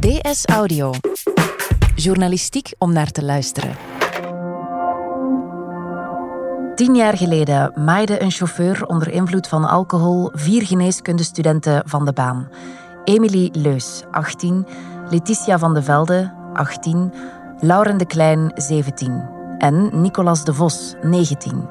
DS Audio. Journalistiek om naar te luisteren. Tien jaar geleden maaide een chauffeur onder invloed van alcohol vier geneeskundestudenten van de baan. Emily Leus, 18, Letitia van de Velde, 18, Lauren de Klein, 17 en Nicolas de Vos, 19.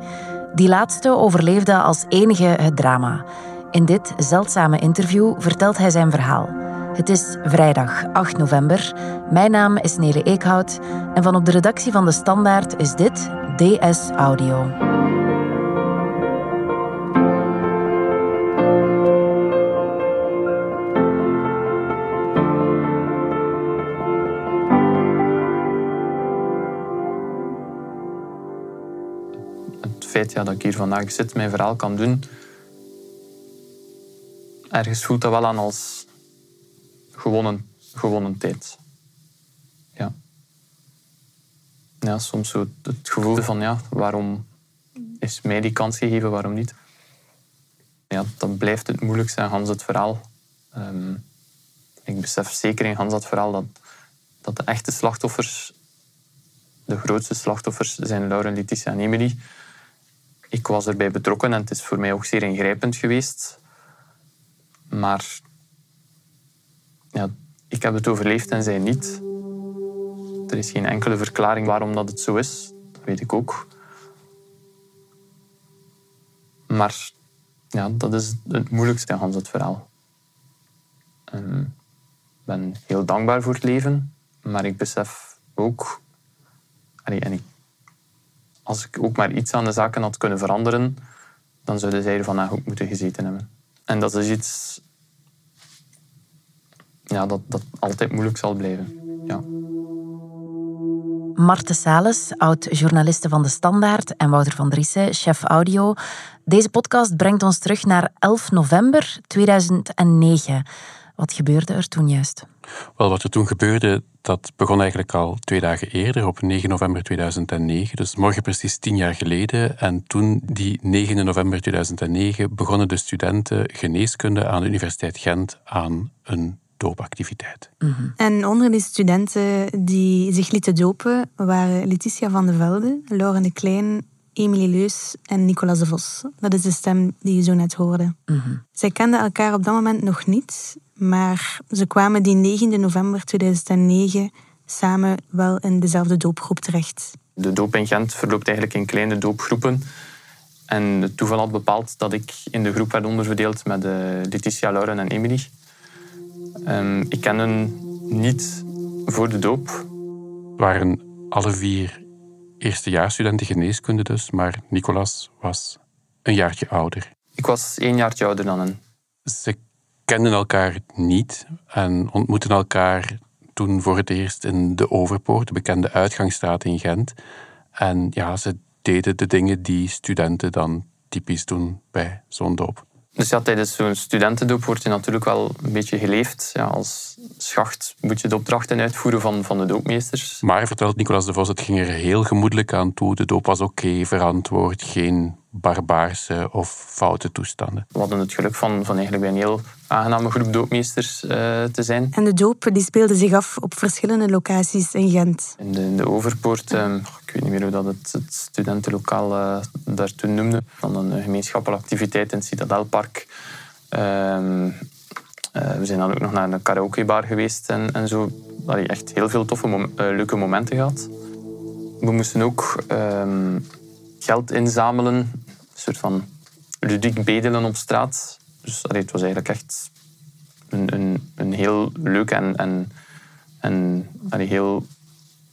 Die laatste overleefde als enige het drama. In dit zeldzame interview vertelt hij zijn verhaal. Het is vrijdag 8 november. Mijn naam is Nele Eekhout en van op de redactie van De Standaard is dit DS Audio. Het feit ja, dat ik hier vandaag zit, mijn verhaal kan doen, ergens voelt dat wel aan als gewonnen, gewonnen tijd. Ja. Ja, soms zo het gevoel van, ja, waarom is mij die kans gegeven, waarom niet? Ja, dan blijft het moeilijkste aan Hans het verhaal. Ehm, ik besef zeker in Hans het verhaal dat, dat de echte slachtoffers, de grootste slachtoffers, zijn Lauren, Letitia en Emily. Ik was erbij betrokken en het is voor mij ook zeer ingrijpend geweest. Maar ja, ik heb het overleefd en zij niet. Er is geen enkele verklaring waarom dat het zo is. Dat weet ik ook. Maar ja, dat is het moeilijkste aan het verhaal. Ik ben heel dankbaar voor het leven, maar ik besef ook... En ik, als ik ook maar iets aan de zaken had kunnen veranderen, dan zouden zij er vandaag ook moeten gezeten hebben. En dat is iets ja, dat, dat altijd moeilijk zal blijven. Ja. Marte Sales, oud-journaliste van De Standaard, en Wouter van Driessen, chef audio. Deze podcast brengt ons terug naar 11 november 2009. Wat gebeurde er toen juist? Wel, wat er toen gebeurde, dat begon eigenlijk al twee dagen eerder, op 9 november 2009. Dus morgen precies tien jaar geleden. En toen, die 9 november 2009, begonnen de studenten geneeskunde aan de Universiteit Gent aan een doopactiviteit. En onder die studenten die zich lieten dopen waren Letitia van de Velde, Lauren de Klein, Emilie Leus en Nicolas de Vos. Dat is de stem die je zo net hoorde. Zij kenden elkaar op dat moment nog niet, maar ze kwamen die 9 november 2009 samen wel in dezelfde doopgroep terecht. De doop in Gent verloopt eigenlijk in kleine doopgroepen. En het toeval had bepaald dat ik in de groep werd onderverdeeld met uh, Letitia, Lauren en Emily. Um, ik ken hen niet voor de doop. waren alle vier eerstejaarsstudenten geneeskunde dus, maar Nicolas was een jaartje ouder. Ik was één jaartje ouder dan hen. Ze kenden elkaar niet en ontmoetten elkaar toen voor het eerst in de Overpoort, de bekende uitgangsstraat in Gent. En ja, ze deden de dingen die studenten dan typisch doen bij zo'n doop. Dus ja, tijdens zo'n studentendoop wordt je natuurlijk wel een beetje geleefd. Ja, als schacht moet je de opdrachten uitvoeren van, van de doopmeesters. Maar, vertelt Nicolas de Vos, het ging er heel gemoedelijk aan toe. De doop was oké, verantwoord, geen barbaarse of foute toestanden. We hadden het geluk van, van eigenlijk bij een heel aangename groep doopmeesters uh, te zijn. En de doop die speelde zich af op verschillende locaties in Gent. In de, in de Overpoort, um, ik weet niet meer hoe dat het, studentenlokaal uh, daar toen noemde, van een gemeenschappelijke activiteit in het Citadelpark. Um, we zijn dan ook nog naar een karaokebar geweest en, en zo. Allee, echt heel veel toffe, leuke momenten gehad. We moesten ook um, geld inzamelen, een soort van ludiek bedelen op straat. Dus allee, het was eigenlijk echt een, een, een heel leuk en, en, en allee, heel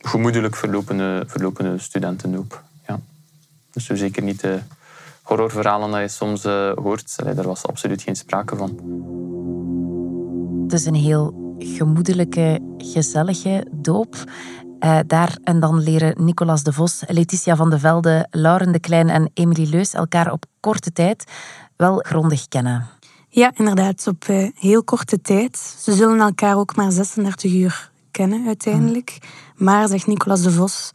gemoedelijk verlopende, verlopende studentendoop. Ja. Dus zo zeker niet de horrorverhalen dat je soms uh, hoort. Allee, daar was absoluut geen sprake van. Het is een heel gemoedelijke, gezellige doop. Uh, daar en dan leren Nicolas de Vos, Letitia van de Velde, Lauren de Klein en Emily Leus elkaar op korte tijd wel grondig kennen. Ja, inderdaad, op uh, heel korte tijd. Ze zullen elkaar ook maar 36 uur kennen uiteindelijk. Maar, zegt Nicolas de Vos,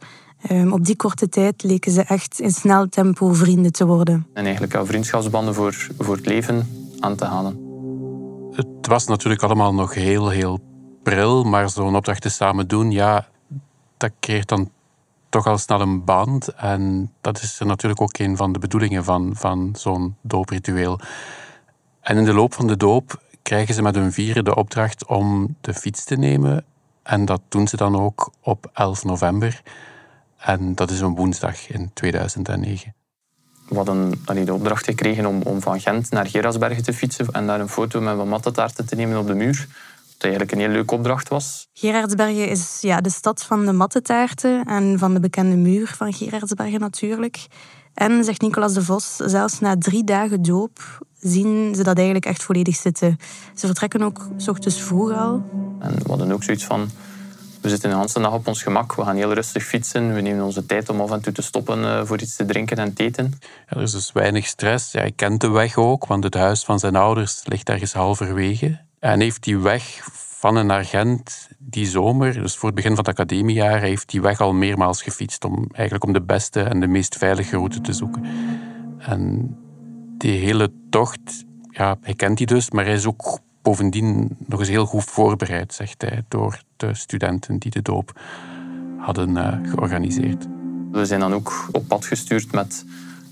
um, op die korte tijd leken ze echt in snel tempo vrienden te worden. En eigenlijk al vriendschapsbanden voor, voor het leven aan te halen. Het was natuurlijk allemaal nog heel, heel pril, maar zo'n opdrachten samen doen, ja, dat creëert dan toch al snel een band. En dat is natuurlijk ook een van de bedoelingen van, van zo'n doopritueel. En in de loop van de doop krijgen ze met hun vieren de opdracht om de fiets te nemen. En dat doen ze dan ook op 11 november. En dat is een woensdag in 2009. We hadden de opdracht gekregen om, om van Gent naar Gerasbergen te fietsen en daar een foto met wat mattetaarten te nemen op de muur. Wat eigenlijk een heel leuke opdracht was. Gerardsbergen is ja, de stad van de mattetaarten en van de bekende muur van Gerardsbergen natuurlijk. En, zegt Nicolas de Vos, zelfs na drie dagen doop zien ze dat eigenlijk echt volledig zitten. Ze vertrekken ook s ochtends vroeg al. En we hadden ook zoiets van... We zitten de hele dag op ons gemak. We gaan heel rustig fietsen. We nemen onze tijd om af en toe te stoppen eh, voor iets te drinken en te eten. Ja, er is dus weinig stress. Ja, hij kent de weg ook, want het huis van zijn ouders ligt ergens halverwege. En heeft die weg van en naar Gent die zomer, dus voor het begin van het academiejaar, heeft die weg al meermaals gefietst om eigenlijk om de beste en de meest veilige route te zoeken. En die hele tocht, ja, hij kent die dus, maar hij is ook bovendien nog eens heel goed voorbereid, zegt hij, door de studenten die de doop hadden uh, georganiseerd. We zijn dan ook op pad gestuurd met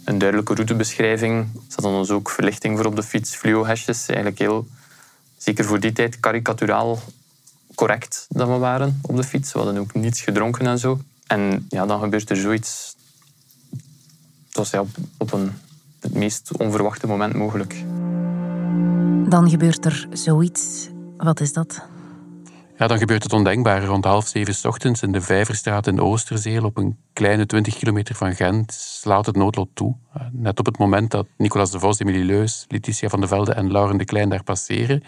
een duidelijke routebeschrijving. Er zat dan ons ook verlichting voor op de fiets, fluo-hesjes. Eigenlijk heel, zeker voor die tijd, karikaturaal correct dat we waren op de fiets. We hadden ook niets gedronken en zo. En ja, dan gebeurt er zoiets. Het was op, op een, het meest onverwachte moment mogelijk. Dan gebeurt er zoiets. Wat is dat? Ja, dan gebeurt het ondenkbare. Rond half zeven ochtends in de Vijverstraat in Oosterzeel, op een kleine 20 kilometer van Gent, slaat het noodlot toe. Net op het moment dat Nicolas de Vos, Emilie Leus, Letitia van de Velde en Lauren de Klein daar passeren,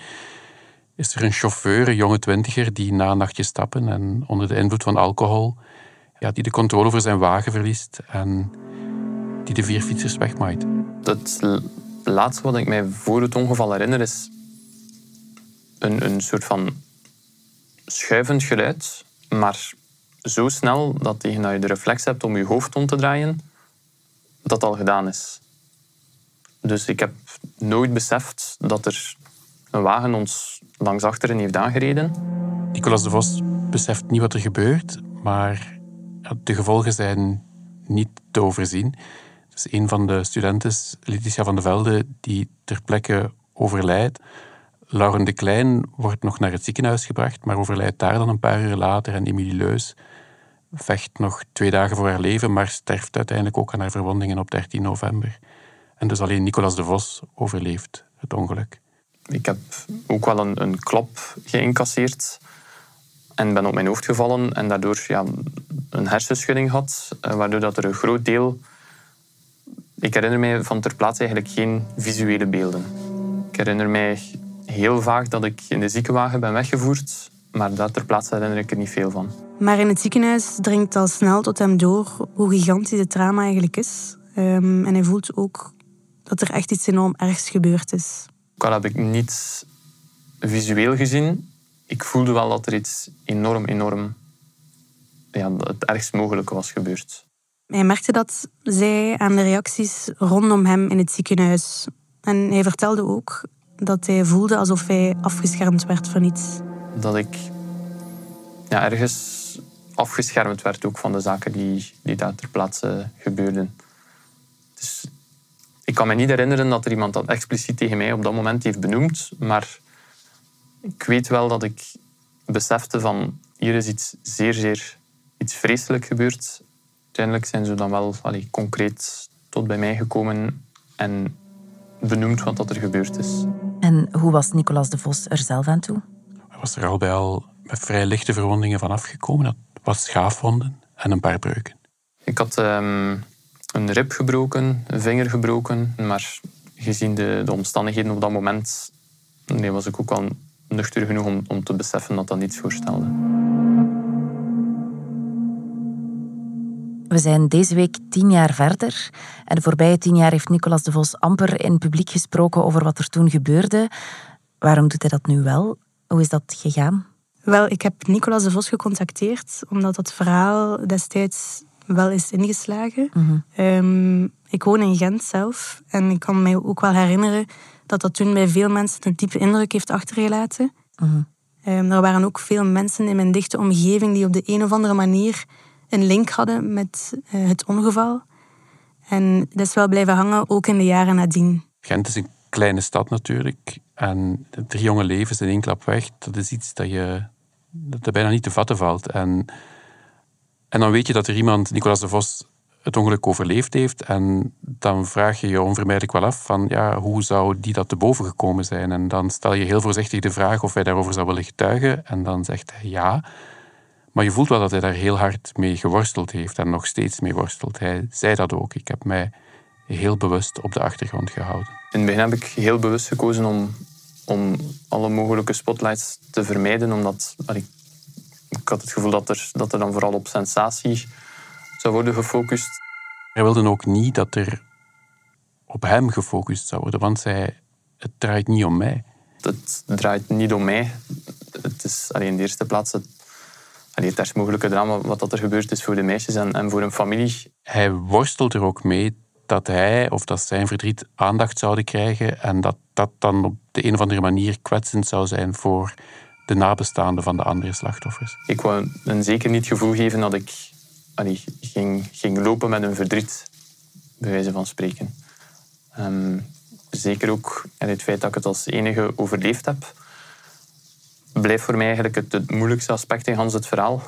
is er een chauffeur, een jonge twintiger, die na een nachtje stappen en onder de invloed van alcohol, ja, die de controle over zijn wagen verliest en die de vier fietsers wegmaait. Het laatste wat ik mij voor het ongeval herinner is een, een soort van schuivend geluid, maar zo snel dat je de reflex hebt om je hoofd om te draaien, dat al gedaan is. Dus ik heb nooit beseft dat er een wagen ons langs achteren heeft aangereden. Nicolas de Vos beseft niet wat er gebeurt, maar de gevolgen zijn niet te overzien. Dus een van de studenten, Letitia van de Velde, die ter plekke overlijdt. Lauren de Klein wordt nog naar het ziekenhuis gebracht, maar overlijdt daar dan een paar uur later. En Emilie Leus vecht nog twee dagen voor haar leven, maar sterft uiteindelijk ook aan haar verwondingen op 13 november. En dus alleen Nicolas de Vos overleeft het ongeluk. Ik heb ook wel een, een klap geïncasseerd en ben op mijn hoofd gevallen en daardoor ja, een hersenschudding had, eh, waardoor dat er een groot deel... Ik herinner mij van ter plaatse eigenlijk geen visuele beelden. Ik herinner mij heel vaak dat ik in de ziekenwagen ben weggevoerd, maar daar ter plaatse herinner ik er niet veel van. Maar in het ziekenhuis dringt al snel tot hem door hoe gigantisch het trauma eigenlijk is. Um, en hij voelt ook dat er echt iets enorm ergs gebeurd is. Ook al heb ik niets visueel gezien, ik voelde wel dat er iets enorm, enorm ja, het ergst mogelijke was gebeurd. Hij merkte dat zij aan de reacties rondom hem in het ziekenhuis. En hij vertelde ook dat hij voelde alsof hij afgeschermd werd van iets. Dat ik ja, ergens afgeschermd werd ook van de zaken die, die daar ter plaatse gebeurden. Dus ik kan me niet herinneren dat er iemand dat expliciet tegen mij op dat moment heeft benoemd, maar ik weet wel dat ik besefte van hier is iets zeer, zeer iets vreselijk gebeurd. Uiteindelijk zijn ze dan wel allee, concreet tot bij mij gekomen en benoemd wat dat er gebeurd is. En hoe was Nicolas de Vos er zelf aan toe? Hij was er al bij al met vrij lichte verwondingen van afgekomen. Dat was schaafwonden en een paar breuken. Ik had um, een rib gebroken, een vinger gebroken, maar gezien de, de omstandigheden op dat moment nee, was ik ook al nuchter genoeg om, om te beseffen dat dat niets voorstelde. We zijn deze week tien jaar verder. En de voorbije tien jaar heeft Nicolas de Vos amper in publiek gesproken over wat er toen gebeurde. Waarom doet hij dat nu wel? Hoe is dat gegaan? Wel, ik heb Nicolas de Vos gecontacteerd omdat dat verhaal destijds wel is ingeslagen. Mhm. Ehm, ik woon in Gent zelf en ik kan mij ook wel herinneren dat dat toen bij veel mensen een diepe indruk heeft achtergelaten. Mhm. Um, er waren ook veel mensen in mijn dichte omgeving die op de een of andere manier een link hadden met uh, het ongeval. En dat is wel blijven hangen, ook in de jaren nadien. Gent is een kleine stad natuurlijk. En drie jonge levens in één klap weg, dat is iets dat je dat bijna niet te vatten valt. En, en dan weet je dat er iemand, Nicolas de Vos, het ongeluk overleefd heeft. En dan vraag je je onvermijdelijk wel af van ja, hoe zou die dat te boven gekomen zijn? En dan stel je heel voorzichtig de vraag of hij daarover zou willen getuigen. En dan zegt hij ja. Maar je voelt wel dat hij daar heel hard mee geworsteld heeft en nog steeds mee worstelt. Hij zei dat ook. Ik heb mij heel bewust op de achtergrond gehouden. In het begin heb ik heel bewust gekozen om, om alle mogelijke spotlights te vermijden, omdat ik, ik had het gevoel dat er, dat er dan vooral op sensatie zou worden gefocust. Hij wilde ook niet dat er op hem gefocust zou worden, want zij, het draait niet om mij. Het draait niet om mij. Het is alleen in de eerste plaats het, allee, het ergst mogelijke drama wat dat er gebeurd is voor de meisjes en, en voor hun familie. Hij worstelt er ook mee dat hij of dat zijn verdriet aandacht zouden krijgen en dat dat dan op de een of andere manier kwetsend zou zijn voor de nabestaanden van de andere slachtoffers. Ik wou een zeker niet het gevoel geven dat ik allee, ging, ging lopen met een verdriet, bij wijze van spreken. Ehm, zeker ook en het feit dat ik het als enige overleefd heb, blijft voor mij eigenlijk het, het moeilijkste aspect in Hans het verhaal.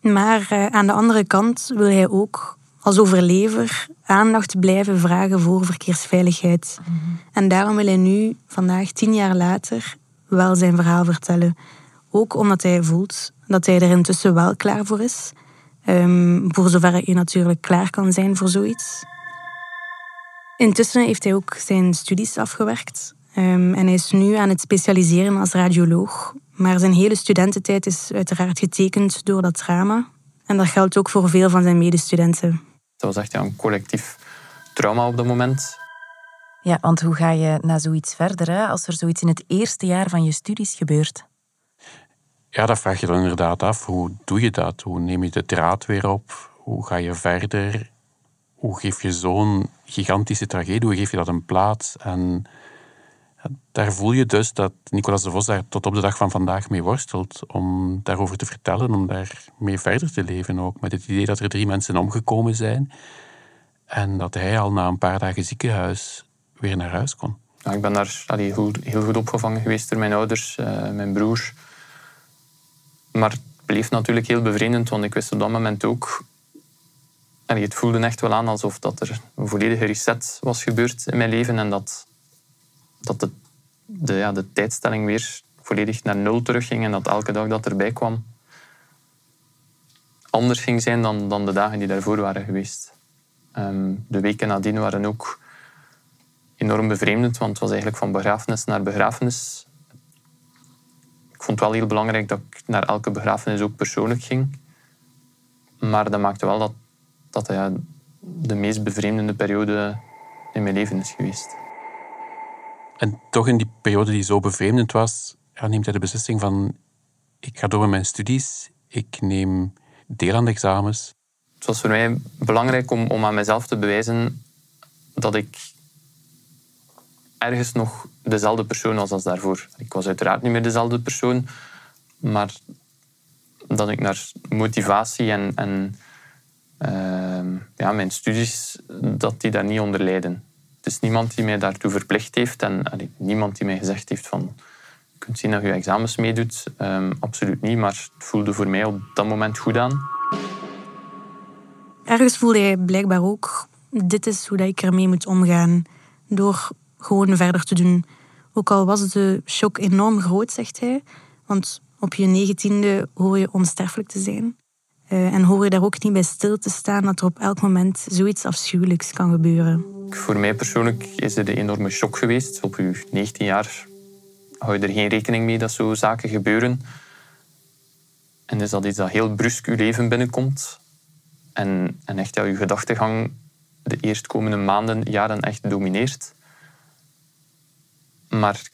Maar uh, aan de andere kant wil hij ook als overlever aandacht blijven vragen voor verkeersveiligheid. Mhm. En daarom wil hij nu, vandaag tien jaar later, wel zijn verhaal vertellen. Ook omdat hij voelt dat hij er intussen wel klaar voor is. Um, voor zover je natuurlijk klaar kan zijn voor zoiets. Intussen heeft hij ook zijn studies afgewerkt. Um, en hij is nu aan het specialiseren als radioloog. Maar zijn hele studententijd is uiteraard getekend door dat trauma. En dat geldt ook voor veel van zijn medestudenten. Dat was echt een collectief trauma op dat moment. Ja, want hoe ga je na zoiets verder hè, als er zoiets in het eerste jaar van je studies gebeurt? Ja, dat vraag je dan inderdaad af. Hoe doe je dat? Hoe neem je de draad weer op? Hoe ga je verder? Hoe geef je zo'n gigantische tragedie, hoe geef je dat een plaats? En daar voel je dus dat Nicolas de Vos daar tot op de dag van vandaag mee worstelt. Om daarover te vertellen, om daarmee verder te leven ook. Met het idee dat er drie mensen omgekomen zijn. En dat hij al na een paar dagen ziekenhuis weer naar huis kon. Ja, ik ben daar allee, heel goed opgevangen geweest door mijn ouders, uh, mijn broer. Maar het bleef natuurlijk heel bevreemdend, want ik wist op dat moment ook... Allee, het voelde echt wel aan alsof dat er een volledige reset was gebeurd in mijn leven en dat, dat de, ja, de tijdstelling weer volledig naar nul terugging en dat elke dag dat erbij kwam anders ging zijn dan, dan de dagen die daarvoor waren geweest. Ehm, de weken nadien waren ook enorm bevreemdend, want het was eigenlijk van begrafenis naar begrafenis ik vond het wel heel belangrijk dat ik naar elke begrafenis ook persoonlijk ging. Maar dat maakte wel dat dat ja, de meest bevreemdende periode in mijn leven is geweest. En toch in die periode die zo bevreemdend was, ja, neemt hij de beslissing van ik ga door met mijn studies, ik neem deel aan de examens. Het was voor mij belangrijk om, om aan mezelf te bewijzen dat ik ergens nog dezelfde persoon was als daarvoor. Ik was uiteraard niet meer dezelfde persoon, maar dat ik naar motivatie en, uh, ja, mijn studies, dat die daar niet onder lijden. Het is niemand die mij daartoe verplicht heeft en niemand die mij gezegd heeft van je kunt zien dat je examens meedoet. Um, absoluut niet, maar het voelde voor mij op dat moment goed aan. Ergens voelde hij blijkbaar ook, dit is hoe ik ermee moet omgaan. Door gewoon verder te doen. Ook al was de shock enorm groot, zegt hij. Want op je negentiende hoor je onsterfelijk te zijn. Uh, en hoor je daar ook niet bij stil te staan dat er op elk moment zoiets afschuwelijks kan gebeuren. Voor mij persoonlijk is het een enorme shock geweest. Op je 19 jaar hou je er geen rekening mee dat zo zaken gebeuren. En is dat iets dat heel brusk je leven binnenkomt. En, en echt ja, je gedachtegang de eerstkomende maanden, jaren echt domineert. Maar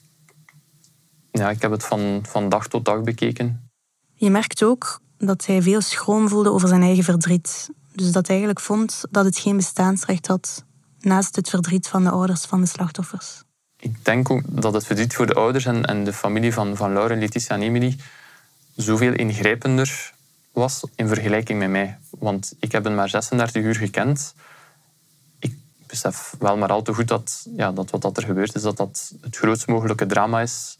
ja, ik heb het van, van dag tot dag bekeken. Je merkt ook dat hij veel schroom voelde over zijn eigen verdriet. Dus dat hij eigenlijk vond dat het geen bestaansrecht had naast het verdriet van de ouders van de slachtoffers. ik denk ook dat het verdriet voor de ouders en, en de familie van, van Laura, Letitia en Emily zoveel ingrijpender was in vergelijking met mij. Want ik heb hen maar 36 uur gekend. Ik besef wel maar al te goed dat, ja, dat wat er gebeurt is, dat dat het grootst mogelijke drama is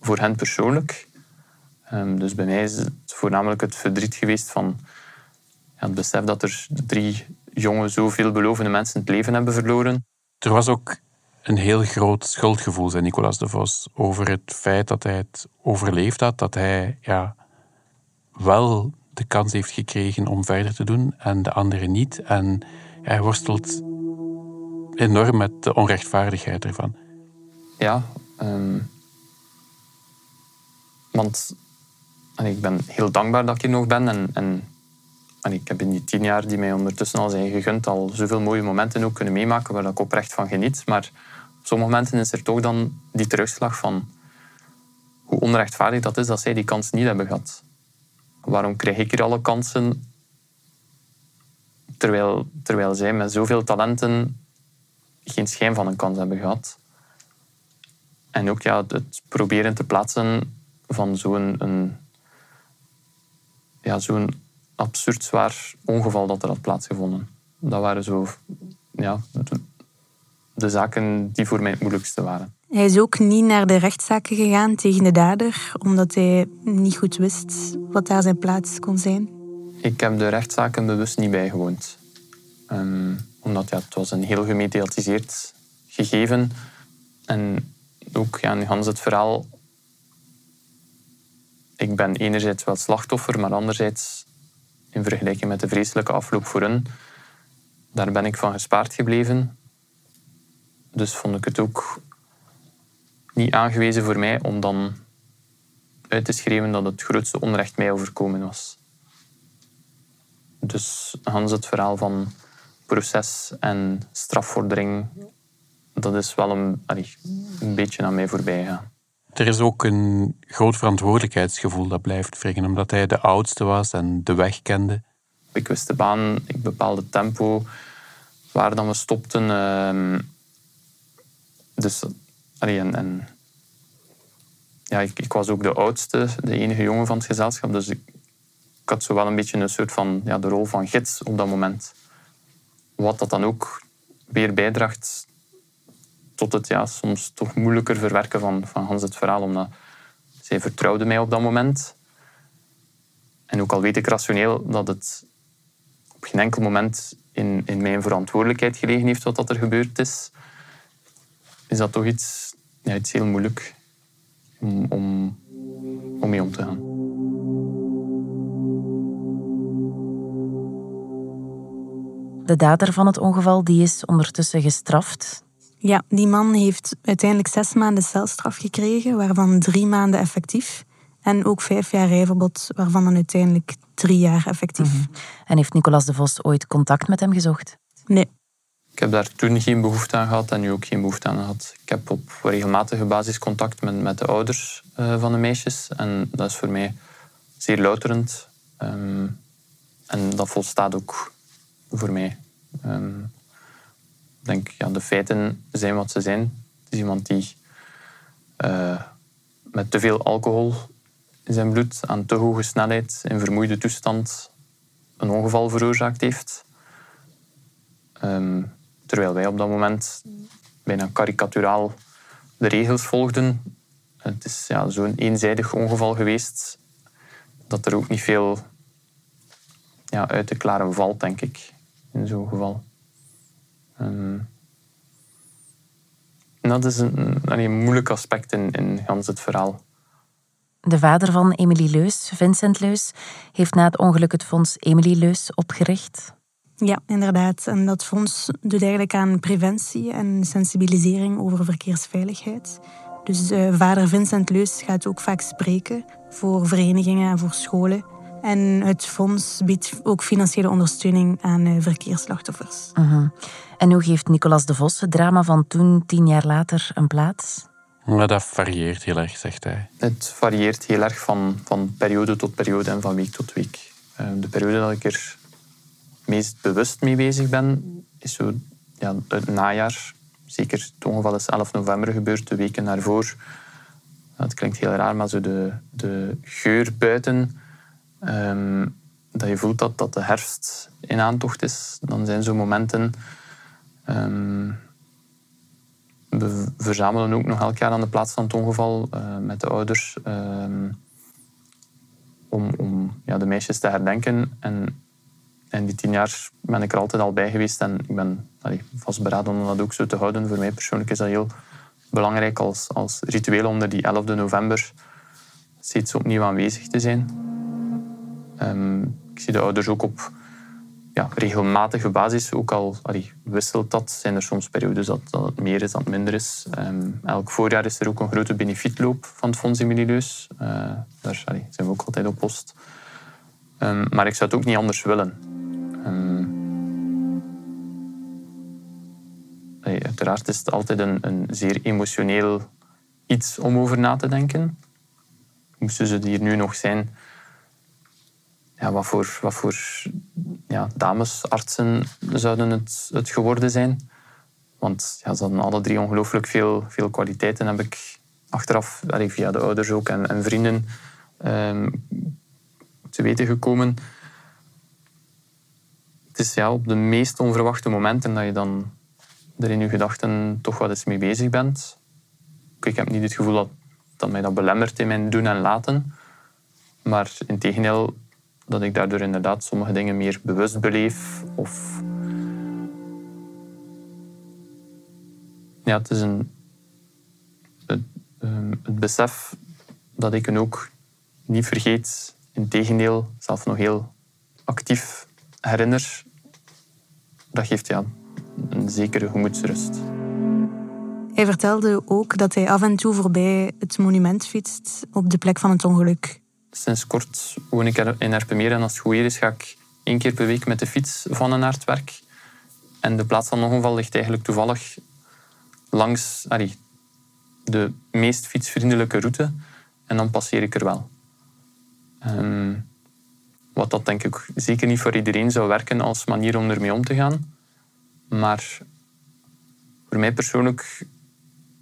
voor hen persoonlijk. Um, dus bij mij is het voornamelijk het verdriet geweest van ja, het besef dat er drie jonge, zoveel belovende mensen het leven hebben verloren. Er was ook een heel groot schuldgevoel, zei Nicolas de Vos, over het feit dat hij het overleefd had, dat hij ja, wel de kans heeft gekregen om verder te doen en de anderen niet. En hij worstelt enorm met de onrechtvaardigheid ervan. Ja, um, want en ik ben heel dankbaar dat ik hier nog ben. En, en, en, ik heb in die tien jaar die mij ondertussen al zijn gegund, al zoveel mooie momenten ook kunnen meemaken waar ik oprecht van geniet. Maar op sommige momenten is er toch dan die terugslag van hoe onrechtvaardig dat is dat zij die kans niet hebben gehad. Waarom krijg ik hier alle kansen terwijl, terwijl zij met zoveel talenten geen schijn van een kans hebben gehad? En ook ja, het proberen te plaatsen van zo'n ja, zo'n absurd zwaar ongeval dat er had plaatsgevonden. Dat waren zo ja, de, zaken die voor mij het moeilijkste waren. Hij is ook niet naar de rechtszaken gegaan tegen de dader, omdat hij niet goed wist wat daar zijn plaats kon zijn. Ik heb de rechtszaken bewust niet bijgewoond. Um, omdat ja, het was een heel gemediatiseerd gegeven. En ook ja, Hans het verhaal... Ik ben enerzijds wel slachtoffer, maar anderzijds in vergelijking met de vreselijke afloop voor hen, daar ben ik van gespaard gebleven. Dus vond ik het ook niet aangewezen voor mij om dan uit te schrijven dat het grootste onrecht mij overkomen was. Dus Hans, het verhaal van proces en strafvordering, dat is wel een, een beetje aan mij voorbij gaan. Er is ook een groot verantwoordelijkheidsgevoel dat blijft wringen, omdat hij de oudste was en de weg kende. Ik wist de baan, ik bepaalde tempo, waar dan we stopten. Ehm, dus, en, en ja, ik, ik, was ook de oudste, de enige jongen van het gezelschap. Dus ik, ik had zo wel een beetje een soort van ja, de rol van gids op dat moment. Wat dat dan ook weer bijdraagt tot het ja, soms toch moeilijker verwerken van, van Hans het verhaal. Omdat zij vertrouwde mij op dat moment. En ook al weet ik rationeel dat het op geen enkel moment in, in mijn verantwoordelijkheid gelegen heeft wat dat er gebeurd is, is dat toch iets, ja, heel moeilijk om, om, om mee om te gaan. De dader van het ongeval die is ondertussen gestraft. Ja, die man heeft uiteindelijk zes maanden celstraf gekregen, waarvan drie maanden effectief. En ook vijf jaar rijverbod, waarvan dan uiteindelijk drie jaar effectief. Mhm. En heeft Nicolas de Vos ooit contact met hem gezocht? Nee. Ik heb daar toen geen behoefte aan gehad en nu ook geen behoefte aan gehad. Ik heb op regelmatige basis contact met, met de ouders uh, van de meisjes. En dat is voor mij zeer louterend. Um, en dat volstaat ook voor mij. Um, ik denk, ja, de feiten zijn wat ze zijn. Het is iemand die uh, met te veel alcohol in zijn bloed, aan te hoge snelheid, in vermoeide toestand, een ongeval veroorzaakt heeft. Um, Terwijl wij op dat moment bijna karikaturaal de regels volgden. Het is ja, zo'n eenzijdig ongeval geweest dat er ook niet veel ja, uit te klaren valt, denk ik, in zo'n geval. Um, dat is een, een, moeilijk aspect in, in gans het verhaal. De vader van Emily Leus, Vincent Leus, heeft na het ongeluk het fonds Emily Leus opgericht. Ja, inderdaad. En dat fonds doet eigenlijk aan preventie en sensibilisering over verkeersveiligheid. Dus uh, vader Vincent Leus gaat ook vaak spreken voor verenigingen en voor scholen. En het fonds biedt ook financiële ondersteuning aan uh, verkeersslachtoffers. Uh En hoe geeft Nicolas de Vos het drama van toen, tien jaar later, een plaats? Maar dat varieert heel erg, zegt hij. Het varieert heel erg van, van periode tot periode en van week tot week. Uh, de periode dat ik er meest bewust mee bezig ben, is zo ja, het najaar zeker het ongeval is 11 november gebeurd, de weken daarvoor. Het klinkt heel raar, maar zo de, de geur buiten, ehm, dat je voelt dat, dat de herfst in aantocht is, dan zijn zo momenten. Ehm, we verzamelen ook nog elk jaar aan de plaats van het ongeval uh, met de ouders ehm, om, om ja, de meisjes te herdenken. En en die tien jaar ben ik er altijd al bij geweest en ik ben allee, vastberaden om dat ook zo te houden. Voor mij persoonlijk is dat heel belangrijk als, als ritueel om die 11 november steeds opnieuw aanwezig te zijn. Um, ik zie de ouders ook op ja, regelmatige basis, ook al allee, wisselt dat, zijn er soms periodes dat, het meer is, dat het minder is. Um, elk voorjaar is er ook een grote benefietloop van het Fonds Emilie Uh, daar zijn we ook altijd op post. Um, maar ik zou het ook niet anders willen. uiteraard is het altijd een, een zeer emotioneel iets om over na te denken. Moesten ze hier nu nog zijn, ja, wat voor, wat voor ja, damesartsen zouden het, het geworden zijn? Want ja, ze hadden alle drie ongelooflijk veel, veel kwaliteiten, heb ik achteraf via de ouders ook en, en vrienden um, te weten gekomen. Het is ja, op de meest onverwachte momenten dat je dan er in je gedachten toch wat eens mee bezig bent. Ik heb niet het gevoel dat, dat mij dat belemmert in mijn doen en laten. Maar in tegendeel, dat ik daardoor inderdaad sommige dingen meer bewust beleef. Of... Ja, het is een... Het, ehm, besef dat ik hem ook niet vergeet. In tegendeel, zelf nog heel actief herinner. Dat geeft ja, een zekere gemoedsrust. Hij vertelde ook dat hij af en toe voorbij het monument fietst op de plek van het ongeluk. Sinds kort woon ik in Erpenmeer en als het goed is ga ik één keer per week met de fiets van en naar het werk. En de plaats van het ongeval ligt eigenlijk toevallig langs de meest fietsvriendelijke route. En dan passeer ik er wel. Um, wat dat denk ik zeker niet voor iedereen zou werken als manier om ermee om te gaan. Maar voor mij persoonlijk,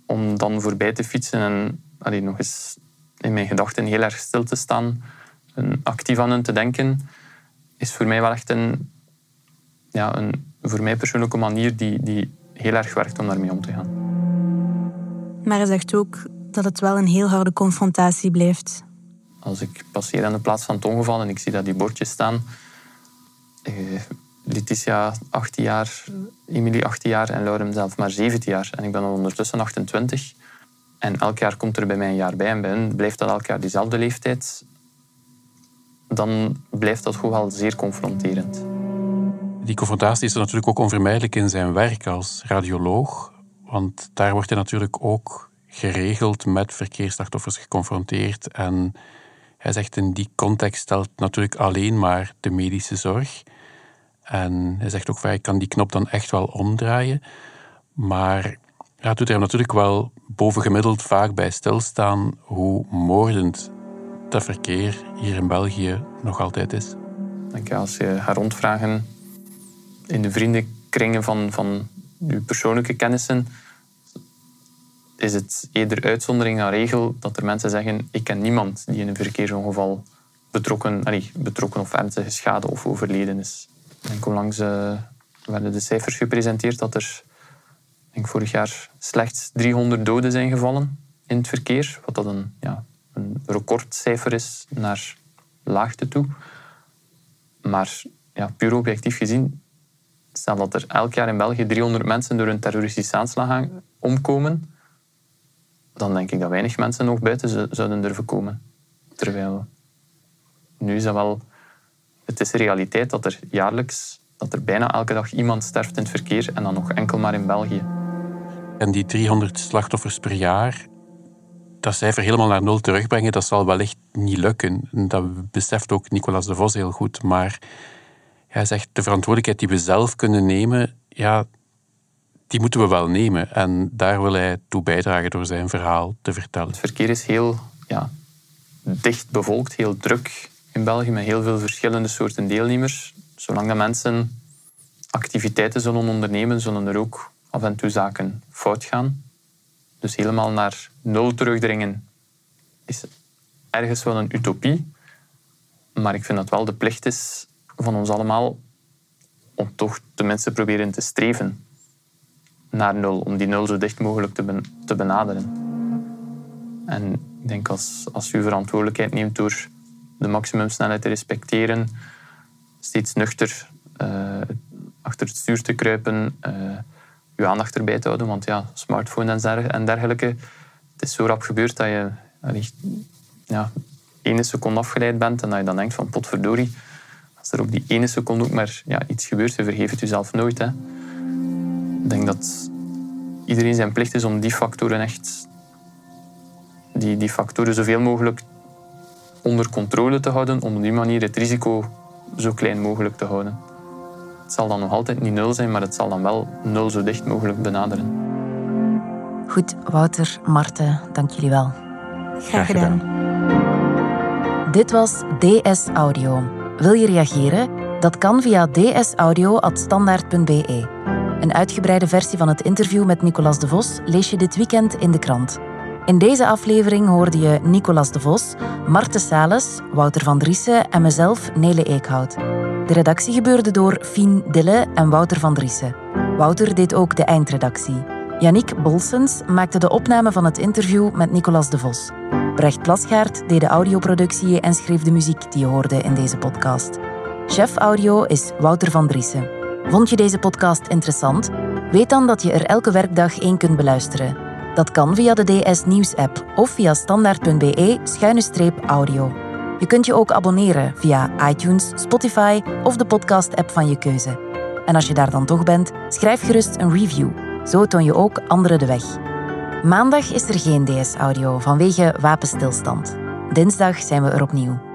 om dan voorbij te fietsen en nog eens in mijn gedachten heel erg stil te staan en actief aan hen te denken, is voor mij wel echt een, ja, een voor mij persoonlijke manier die, die heel erg werkt om daarmee om te gaan. Maar hij zegt ook dat het wel een heel harde confrontatie blijft. Als ik passeer aan de plaats van het ongeval en ik zie dat die bordjes staan, eh, Letitia 18 jaar, Emilie 18 jaar en Laurem zelf maar 17 jaar. En ik ben ondertussen 28. En elk jaar komt er bij mij een jaar bij. En blijft dat elk jaar diezelfde leeftijd. Dan blijft dat gewoon wel zeer confronterend. Die confrontatie is er natuurlijk ook onvermijdelijk in zijn werk als radioloog. Want daar wordt hij natuurlijk ook geregeld met verkeersslachtoffers geconfronteerd. En hij zegt in die context stelt natuurlijk alleen maar de medische zorg. En hij zegt ook van, ik kan die knop dan echt wel omdraaien. Maar ja, het doet er natuurlijk wel bovengemiddeld vaak bij stilstaan hoe moordend dat verkeer hier in België nog altijd is. Als je gaat rondvragen in de vriendenkringen van, van je persoonlijke kennissen, is het eerder uitzondering dan regel dat er mensen zeggen: Ik ken niemand die in een verkeersongeval betrokken, allee, betrokken of ernstige schade of overleden is. Denk onlangs uh, werden de cijfers gepresenteerd dat er denk vorig jaar slechts 300 doden zijn gevallen in het verkeer. Wat dat een, ja, een recordcijfer is naar laagte toe. Maar ja, puur objectief gezien, stel dat er elk jaar in België 300 mensen door een terroristische aanslag omkomen, dan denk ik dat weinig mensen nog buiten zouden durven komen. Terwijl nu is dat wel het is realiteit dat er jaarlijks, dat er bijna elke dag iemand sterft in het verkeer en dan nog enkel maar in België. En die 300 slachtoffers per jaar, dat cijfer helemaal naar nul terugbrengen, dat zal wellicht niet lukken. Dat beseft ook Nicolas de Vos heel goed. Maar hij zegt, de verantwoordelijkheid die we zelf kunnen nemen, ja, die moeten we wel nemen. En daar wil hij toe bijdragen door zijn verhaal te vertellen. Het verkeer is heel ja, dicht bevolkt, heel druk in België met heel veel verschillende soorten deelnemers. Zolang de mensen activiteiten zullen ondernemen, zullen er ook af en toe zaken fout gaan. Dus helemaal naar nul terugdringen is ergens wel een utopie. Maar ik vind dat wel de plicht is van ons allemaal om toch de mensen proberen te streven naar nul, om die nul zo dicht mogelijk te, benaderen. En ik denk als, als u verantwoordelijkheid neemt door de maximumsnelheid te respecteren, steeds nuchter uh, achter het stuur te kruipen, uh, je aandacht erbij te houden. Want ja, smartphone en dergelijke, het is zo rap gebeurd dat je ja, ene seconde afgeleid bent en dat je dan denkt van potverdorie, als er op die ene seconde ook maar ja, iets gebeurt, je vergeeft het jezelf nooit. Hè. Ik denk dat iedereen zijn plicht is om die factoren echt die, die factoren zoveel mogelijk onder controle te houden, om op die manier het risico zo klein mogelijk te houden. Het zal dan nog altijd niet nul zijn, maar het zal dan wel nul zo dicht mogelijk benaderen. Goed, Wouter, Marten, dank jullie wel. Graag gedaan. Dit was DS Audio. Wil je reageren? Dat kan via dsaudio.standaard.be. Een uitgebreide versie van het interview met Nicolas de Vos lees je dit weekend in de krant. In deze aflevering hoorde je Nicolas de Vos, Marten Sales, Wouter van Driessen en mezelf, Nele Eekhout. De redactie gebeurde door Fien Dille en Wouter van Driessen. Wouter deed ook de eindredactie. Yannick Bolsens maakte de opname van het interview met Nicolas de Vos. Brecht Plasgaard deed de audioproductie en schreef de muziek die je hoorde in deze podcast. Chef audio is Wouter van Driessen. Vond je deze podcast interessant? Weet dan dat je er elke werkdag één kunt beluisteren. Dat kan via de DS Nieuws app of via standaard.be-audio. Je kunt je ook abonneren via iTunes, Spotify of de podcast-app van je keuze. En als je daar dan toch bent, schrijf gerust een review. Zo toon je ook anderen de weg. Maandag is er geen DS-audio vanwege wapenstilstand. Dinsdag zijn we er opnieuw.